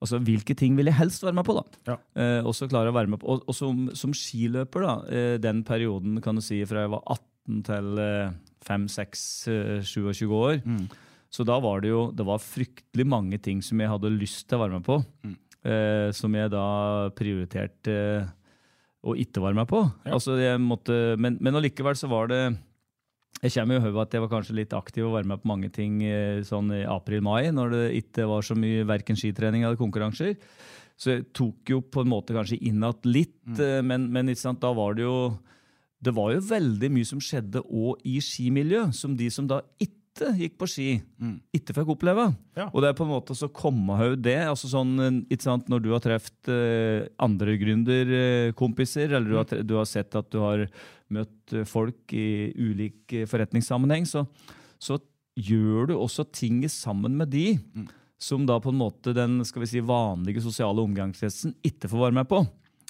Altså, Hvilke ting vil jeg helst være med på? da? Ja. Eh, også klare å være med på. Og, og som, som skiløper, da, eh, den perioden kan du si fra jeg var 18 til eh, 5-6-27 år, Mm. Så da var det jo det var fryktelig mange ting som jeg hadde lyst til å være med på. Mm. Eh, som jeg da prioriterte eh, å ikke være med på. Ja. Altså jeg måtte, men, men allikevel så var det Jeg kommer jo i at jeg var kanskje litt aktiv og være med på mange ting eh, sånn i april-mai, når det ikke var så mye verken skitrening eller konkurranser. Så jeg tok jo på en måte kanskje inn igjen litt, Mm. eh, men, men sant, da var det jo det var jo veldig mye som skjedde òg i skimiljø, som de som da ikke gikk på ski, ikke fikk oppleve. Mm. Ja. Og det er på en måte så komme ut det. altså sånn, eh, ikke sant, Når du har truffet uh, andre gründerkompiser, eller du har, tre- du har sett at du har møtt eh, folk i ulik eh, forretningssammenheng, så, så gjør du også ting sammen med de som da på en måte den skal vi si, vanlige sosiale omgangskretsen ikke får være med på.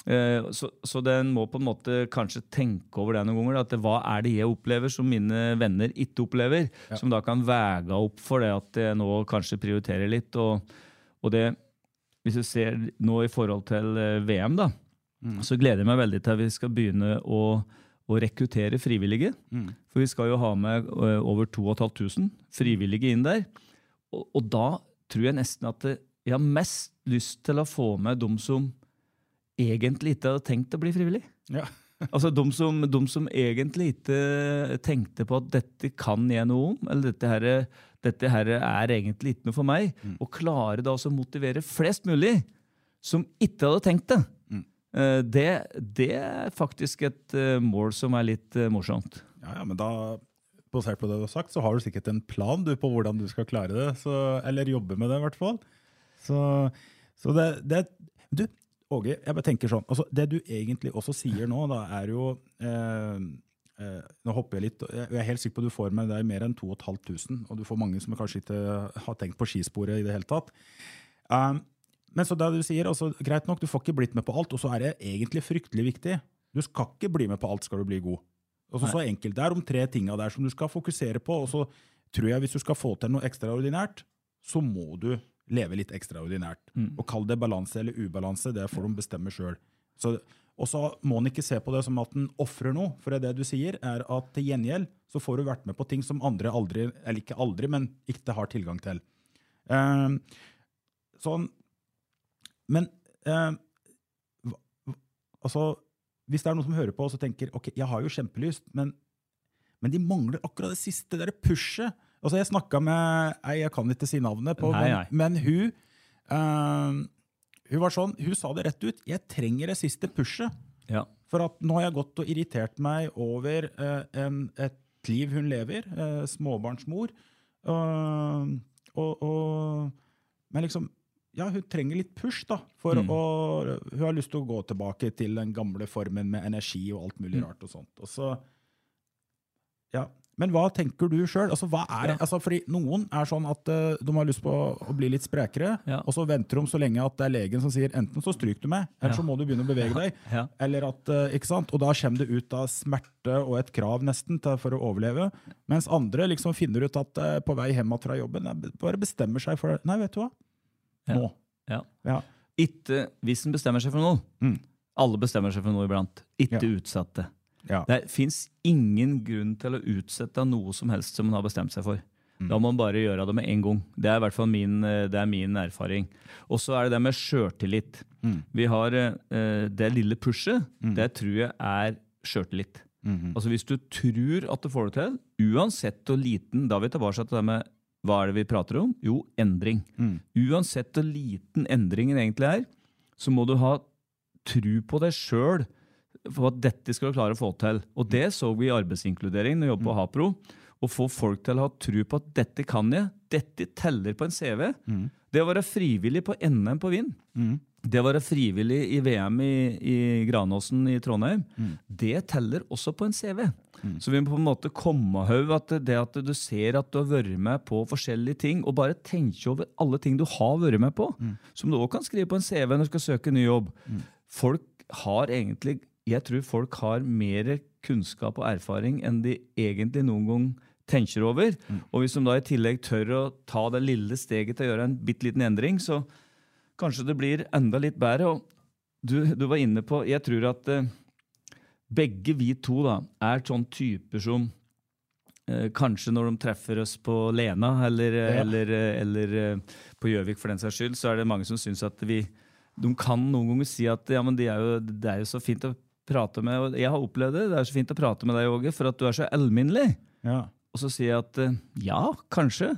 Eh, Så, så den må på en måte kanskje tenke over det noen ganger. At hva er det jeg opplever som mine venner ikke opplever? Som da kan veie opp for det at jeg nå kanskje prioriterer litt. Og, og det, hvis du ser nå i forhold til eh, VM, da, så gleder jeg meg veldig til at vi skal begynne å, å rekruttere frivillige. For vi skal jo ha med eh, over 2500 frivillige inn der. Og, og da tror jeg nesten at jeg har mest lyst til å få med dem som egentlig ikke hadde tenkt å bli frivillig. Ja. Altså de som, de som egentlig ikke tenkte på at dette kan jeg noe om, eller dette, her, dette her er egentlig ikke noe for meg, og klare da å motivere flest mulig som ikke hadde tenkt det. Eh, Det, det er faktisk et eh, mål som er litt eh, morsomt. Ja, ja, men da, basert på det du har sagt, så har du sikkert en plan du, på hvordan du skal klare det. Så, eller jobbe med det, i hvert fall. Så, så det, det Du, Åge, jeg bare tenker sånn, altså Det du egentlig også sier nå, da, er jo eh, eh, Nå hopper jeg litt. Jeg er helt sikker på at du får med deg mer enn 2500. Og du får mange som kanskje ikke har tenkt på skisporet i det hele tatt. Um, men så det du sier, altså, greit nok, du får ikke blitt med på alt, og så er det egentlig fryktelig viktig. Du skal ikke bli med på alt skal du bli god. Altså, så enkelt. Det er om tre tinga der som du skal fokusere på. og så tror jeg Hvis du skal få til noe ekstraordinært, så må du leve litt ekstraordinært. Og Kall det balanse eller ubalanse, det får de bestemme sjøl. Og så må en ikke se på det som at en ofrer noe. For det du sier, er at til gjengjeld så får du vært med på ting som andre aldri, eller ikke aldri, men ikke har tilgang til. Eh, sånn, men eh, altså, hvis det er noen som hører på og tenker ok, jeg har jo kjempelyst, men, men de mangler akkurat det siste, det der pushet. Altså, jeg snakka med ei, jeg kan ikke si navnet på, Nei, men, nei. men hun uh, hun var sånn, hun sa det rett ut. Jeg trenger det siste pushet. Ja. For at nå har jeg gått og irritert meg over uh, en, et liv hun lever, Uh, småbarnsmor. Og, og, og, men liksom, ja, hun trenger litt push, da. For å, hun har lyst til å gå tilbake til den gamle formen med energi og alt mulig rart og sånt. Og så, ja. Men hva tenker du sjøl? Altså, er altså, fordi noen er sånn at uh, de har lyst på å bli litt sprekere, Ja. og så venter de så lenge at det er legen som sier enten så stryker du med, eller Ja. så må du begynne å bevege deg. Ja. Eller at, uh, ikke sant? Og da kommer det ut av smerte og et krav nesten til, for å overleve. Mens andre liksom finner ut at uh, på vei hjem fra jobben, bare bestemmer seg for. Nei, vet du hva? Nå. Ja. Ja. Ikke hvis en bestemmer seg for noe. Mm. Alle bestemmer seg for noe iblant. Ikke Ja. utsatte. Ja. Det fins ingen grunn til å utsette noe som helst som man har bestemt seg for. Mm. Da må man bare gjøre det med en gang. Det er i hvert fall min, eh, det er min erfaring. Og så er det det med sjøltillit. Mm. Vi har eh, det lille pushet. Det tror jeg er sjøltillit. Mm-hmm. Altså Hvis du tror at du får det til, uansett hvor liten Da er vi tilbake til det med hva er det vi prater om? Jo, endring. Mm. Uansett hvor liten endringen egentlig er, så må du ha tru på deg sjøl for at dette skal du klare å få til. Og det så vi i arbeidsinkludering når vi jobbet på Hapro. Å få folk til å ha tro på at dette kan jeg, dette teller på en CV. Det å være frivillig på NM på Vind, det å være frivillig i VM i, i Granåsen i Trondheim, det teller også på en CV. Så vi må på en måte komme av at det at du ser at du har vært med på forskjellige ting, og bare tenke over alle ting du har vært med på, som du òg kan skrive på en CV når du skal søke ny jobb. Folk har egentlig Jeg tror folk har mer kunnskap og erfaring enn de egentlig noen gang tenker over. Og hvis de da i tillegg tør å ta det lille steget til å gjøre en bitte liten endring, så kanskje det blir enda litt bedre. Og du, du var inne på Jeg tror at eh, begge vi to da, er sånn typer som eh, Kanskje når de treffer oss på Lena eller, Ja. eller, eh, eller eh, på Gjøvik for den saks skyld, så er det mange som syns at vi De kan noen ganger si at ja, men det er jo, det er jo så fint å prate med og Jeg har opplevd det. Det er så fint å prate med deg, Åge, for at du er så alminnelig. Ja. Og så sier jeg at eh, ja, kanskje,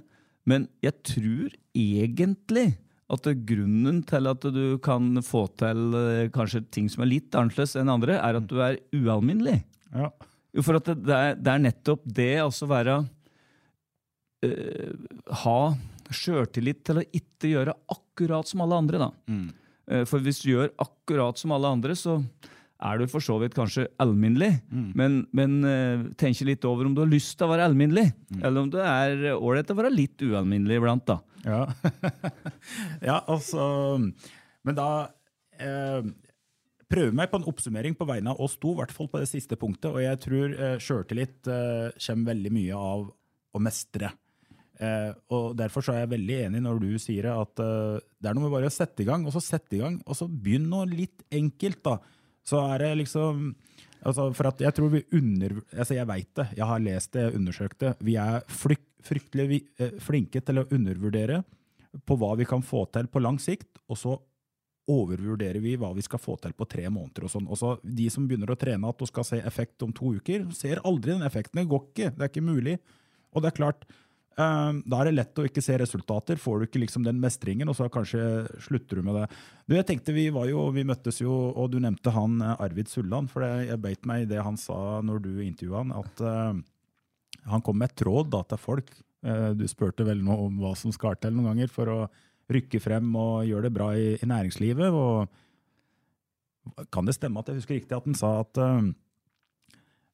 men jeg tror egentlig at grunnen til at du kan få til eh, kanskje ting som er litt annerledes enn andre, er at du er ualminnelig. Ja. Jo, for at det, det, er, det er nettopp det å være øh, Ha sjøltillit til å ikke gjøre akkurat som alle andre, da. Mm. for hvis du gjør akkurat som alle andre, så er du for så vidt kanskje alminnelig, men, men eh, tenk litt over om du har lyst til å være alminnelig, eller om det er ålreit å være litt ualminnelig iblant. da. Ja. ja, altså Men da eh, prøver meg på en oppsummering på vegne av oss to, i hvert fall på det siste punktet. Og jeg tror eh, sjøltillit eh, kommer veldig mye av å mestre. Eh, og Derfor så er jeg veldig enig når du sier at eh, det er noe med bare å sette i gang, og så sette i gang, og så begynn noe litt enkelt, da. Så er det liksom altså For at jeg tror vi under... Altså jeg veit det, jeg har lest det, jeg undersøkt det. Vi er flyk, fryktelig eh, flinke til å undervurdere på hva vi kan få til på lang sikt, og så overvurderer vi hva vi skal få til på tre måneder. og sånn. Og så De som begynner å trene at du skal se effekt om to uker, ser aldri den effekten. Det går ikke. Det er ikke mulig. Og det er klart, da er det lett å ikke se resultater. Får du ikke liksom den mestringen, og så kanskje slutter du med det. Du, jeg tenkte Vi var jo, vi møttes jo, og du nevnte han eh, Arvid Sulland. for Jeg beit meg i det han sa når du intervjua han, at uh, han kom med et råd da, til folk. Uh, Du spurte vel noe om hva som skal til noen ganger for å rykke frem og gjøre det bra i, i næringslivet. og Kan det stemme at jeg husker riktig at han sa at uh,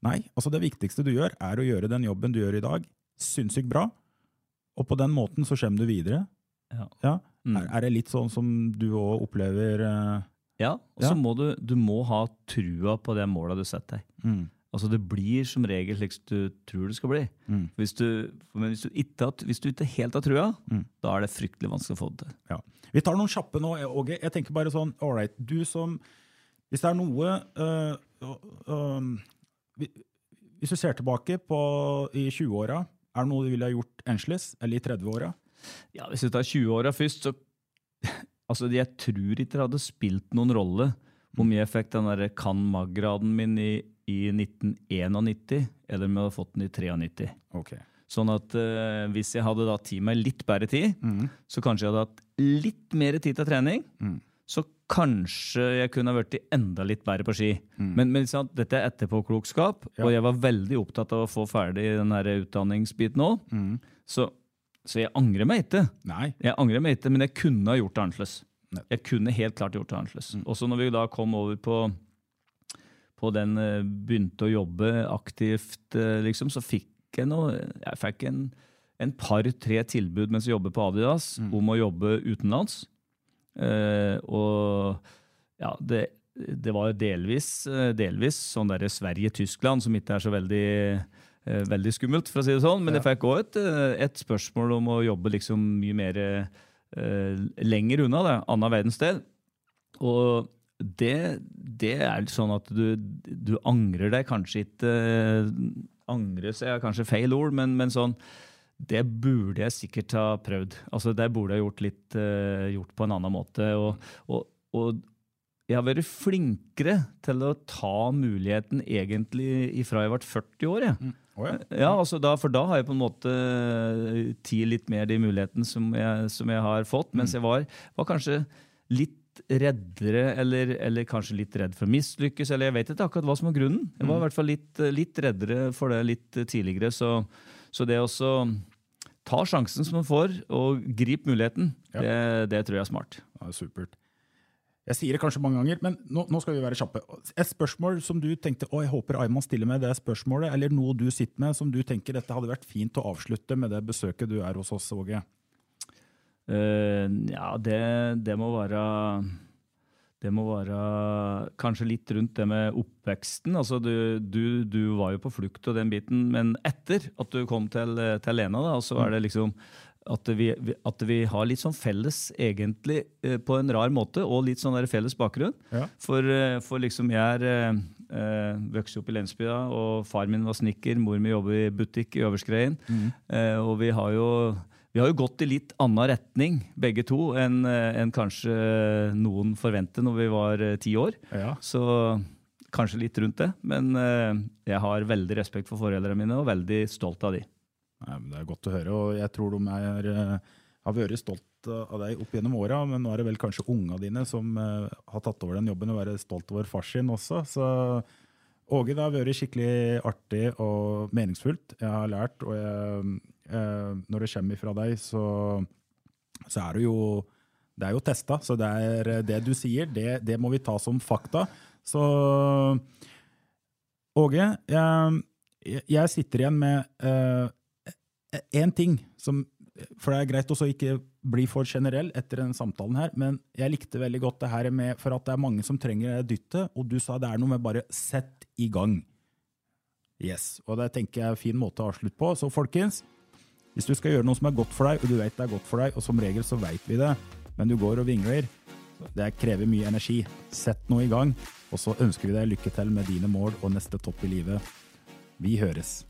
nei, altså det viktigste du gjør, er å gjøre den jobben du gjør i dag, sinnssykt bra, og på den måten så kommer du videre. Ja. Mm. Er, er det litt sånn som du òg opplever uh, Ja, og så Ja. må du, du må ha trua på det målet du setter deg. mm, Altså Det blir som regel slik du tror det skal bli. Mm. Hvis, du, men hvis, du ikke, hvis du ikke helt har trua, Mm. da er det fryktelig vanskelig å få det til. Ja. Vi tar noen kjappe nå, Åge. Jeg tenker bare sånn, all right, du som Hvis det er noe øh, øh, øh, Hvis du ser tilbake på i 20-åra, er det noe du ville ha gjort annerledes? Eller i 30-åra? Ja, Hvis du tar 20-åra først, så Altså, jeg tror ikke det hadde spilt noen rolle om jeg fikk den der kan mag-graden min i, i 1991, eller om jeg hadde fått den i 93. Ok. Sånn at uh, hvis jeg hadde da tatt meg litt bedre tid, Mm. så kanskje jeg hadde hatt litt mer tid til trening. Mm. Så kanskje jeg kunne ha blitt enda litt bedre på ski. Mm. Men, men sant, dette er etterpåklokskap, Ja. og jeg var veldig opptatt av å få ferdig den utdanningsbiten òg. Mm. Så, så jeg angrer meg ikke. Nei. Jeg angrer meg ikke, men jeg kunne ha gjort det annerledes. Jeg kunne helt klart gjort det annerledes. Mm. Også når vi da kom over på, på den eh, Begynte å jobbe aktivt, eh, liksom, så fikk jeg noe Jeg fikk en, en par-tre tilbud mens jeg jobbet på Adidas Mm. om å jobbe utenlands. Eh, og ja, det, det var delvis, eh, delvis sånn derre Sverige-Tyskland, som ikke er så veldig eh, veldig skummelt, for å si det sånn. Men Ja. jeg fikk òg et, et spørsmål om å jobbe liksom mye mer lenger unna, det, annen verdensdel. Og det, det er sånn at du, du angrer deg kanskje ikke eh, Angres er kanskje feil ord, men, men sånn det burde jeg sikkert ha prøvd. Altså, det burde jeg gjort litt uh, gjort på en annen måte. Og, og, og jeg har vært flinkere til å ta muligheten egentlig ifra jeg ble 40 år. Jeg. Å ja. Ja, altså da, For da har jeg på en måte tid litt mer de mulighetene som jeg, som jeg har fått. Mens jeg var, var kanskje litt reddere, eller, eller kanskje litt redd for å mislykkes. Eller jeg vet ikke akkurat hva som var grunnen. Jeg var i hvert fall litt, litt reddere for det litt tidligere. Så, så det også så ta sjansen som man får, og grip muligheten, Ja. det, det tror jeg er smart. Ja, supert. Jeg sier det kanskje mange ganger, men nå, nå skal vi være kjappe. Et spørsmål som du tenkte å, jeg håper Ayman stiller med det spørsmålet, eller noe du sitter med som du tenker dette hadde vært fint å avslutte med det besøket du er hos oss, Åge? Uh, ja, det, det må være Det må være kanskje litt rundt det med oppveksten. Altså, du, du, du var jo på flukt og den biten, men etter at du kom til, til Lena, da, så er det liksom at vi, at vi har litt sånn felles, egentlig, eh, på en rar måte, og litt sånn der felles bakgrunn. Ja. For, eh, for liksom jeg er eh, vokste opp i Lensbya, og far min var snekker, mor mi jobber i butikk i Øverskreien. Eh, og vi har jo vi har jo gått i litt annen retning, begge to, enn en kanskje noen forventet når vi var eh, ti år. Ja. Så kanskje litt rundt det. Men eh, jeg har veldig respekt for foreldrene mine, og veldig stolt av de. Nei, det er godt å høre, og jeg tror de er, eh, har vært stolt av deg opp gjennom åra, men nå er det vel kanskje unga dine som eh, har tatt over den jobben og være stolt over far sin også. Så Åge, det har vært skikkelig artig og meningsfullt. Jeg har lært, og jeg, eh, når det kommer fra deg, så, så er det jo det er jo testa, så det, er, det du sier, det, det må vi ta som fakta. Så Åge, jeg, jeg sitter igjen med én ting som For det er greit også ikke bli for generell etter den samtalen her, men jeg likte veldig godt det her med for at det er mange som trenger dyttet, og du sa det er noe med bare sett i gang. Yes, og det tenker jeg er en fin måte å avslutte på. Så folkens, hvis du skal gjøre noe som er godt for deg, og du vet det er godt for deg, og som regel så vet vi det, men du går og vingler, det krever mye energi. Sett noe i gang, og så ønsker vi deg lykke til med dine mål og neste topp i livet. Vi høres.